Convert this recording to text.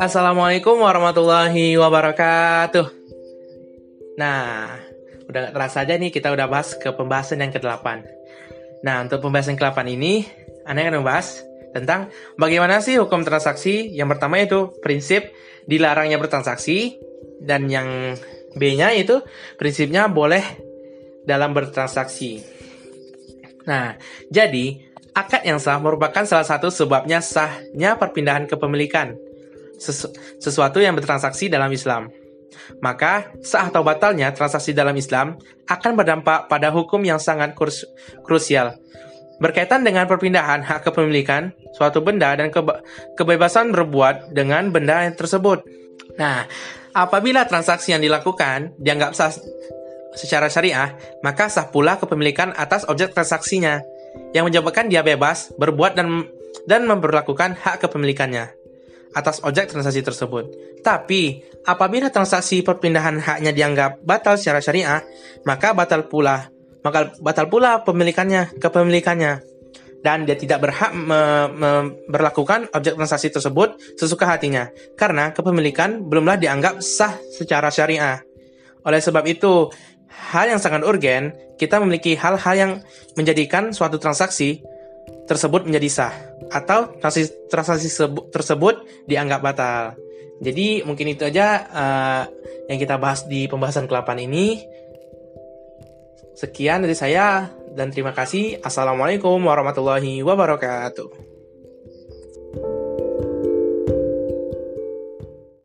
Assalamualaikum warahmatullahi wabarakatuh. Nah, udah gak terasa aja nih kita udah bahas ke pembahasan yang ke-8. Nah, untuk pembahasan ke-8 ini, Anda akan membahas tentang bagaimana sih hukum transaksi. Yang pertama itu prinsip dilarangnya bertransaksi dan yang B-nya itu prinsipnya boleh dalam bertransaksi. Nah, jadi akad yang sah merupakan salah satu sebabnya sahnya perpindahan kepemilikan sesu sesuatu yang bertransaksi dalam Islam. Maka, sah atau batalnya transaksi dalam Islam akan berdampak pada hukum yang sangat krusial, berkaitan dengan perpindahan hak kepemilikan suatu benda dan kebe kebebasan berbuat dengan benda yang tersebut. Nah, apabila transaksi yang dilakukan dianggap sah secara syariah, maka sah pula kepemilikan atas objek transaksinya, yang menyebabkan dia bebas berbuat dan dan memperlakukan hak kepemilikannya atas objek transaksi tersebut. Tapi, apabila transaksi perpindahan haknya dianggap batal secara syariah, maka batal pula maka batal pula pemilikannya, kepemilikannya. Dan dia tidak berhak me, me, berlakukan objek transaksi tersebut sesuka hatinya, karena kepemilikan belumlah dianggap sah secara syariah. Oleh sebab itu, hal yang sangat urgen, kita memiliki hal-hal yang menjadikan suatu transaksi tersebut menjadi sah, atau transaksi, transaksi tersebut dianggap batal. Jadi mungkin itu aja uh, yang kita bahas di pembahasan ke-8 ini. Sekian dari saya dan terima kasih. Assalamualaikum warahmatullahi wabarakatuh.